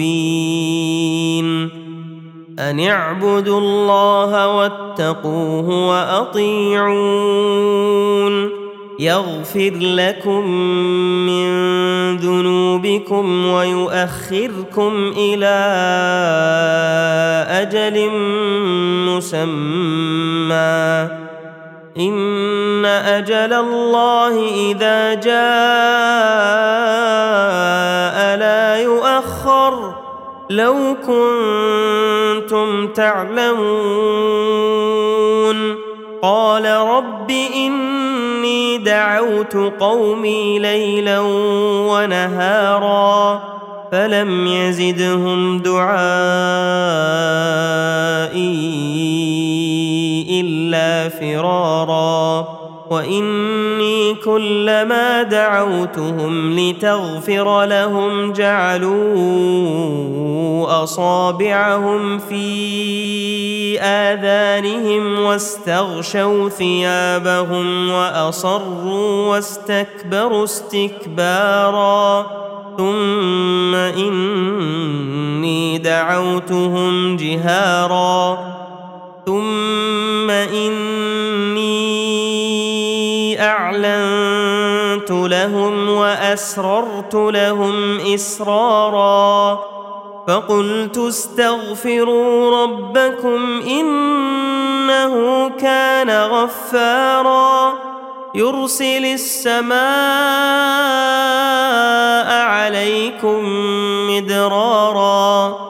مبين. أن اعبدوا الله واتقوه وأطيعون. يغفر لكم من ذنوبكم ويؤخركم إلى أجل مسمى. إن أجل الله إذا جاء يؤخر لو كنتم تعلمون. قال رب إني دعوت قومي ليلا ونهارا فلم يزدهم دعائي إلا فرارا. واني كلما دعوتهم لتغفر لهم جعلوا اصابعهم في اذانهم واستغشوا ثيابهم واصروا واستكبروا استكبارا ثم اني دعوتهم جهارا ثم اني لهم وأسررت لهم إسرارا فقلت استغفروا ربكم إنه كان غفارا يرسل السماء عليكم مدرارا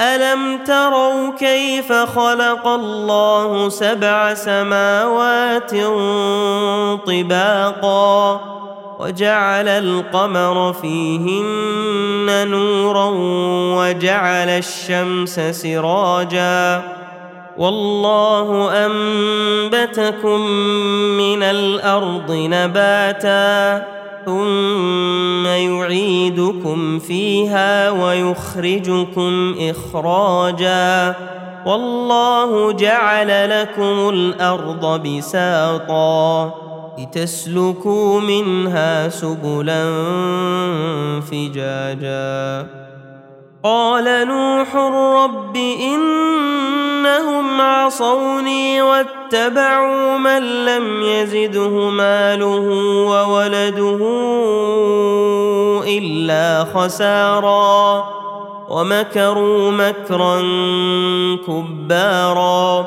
ألم تروا كيف خلق الله سبع سماوات طباقا وجعل القمر فيهن نورا وجعل الشمس سراجا والله أنبتكم من الأرض نباتا ثم يعيدكم فيها ويخرجكم إخراجا والله جعل لكم الأرض بساطا لتسلكوا منها سبلا فجاجا قال نوح رب انهم عصوني واتبعوا من لم يزده ماله وولده الا خسارا ومكروا مكرا كبارا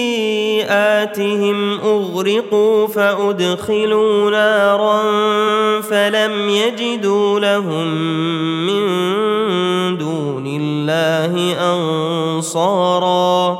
خطيئاتهم اغرقوا فادخلوا نارا فلم يجدوا لهم من دون الله انصارا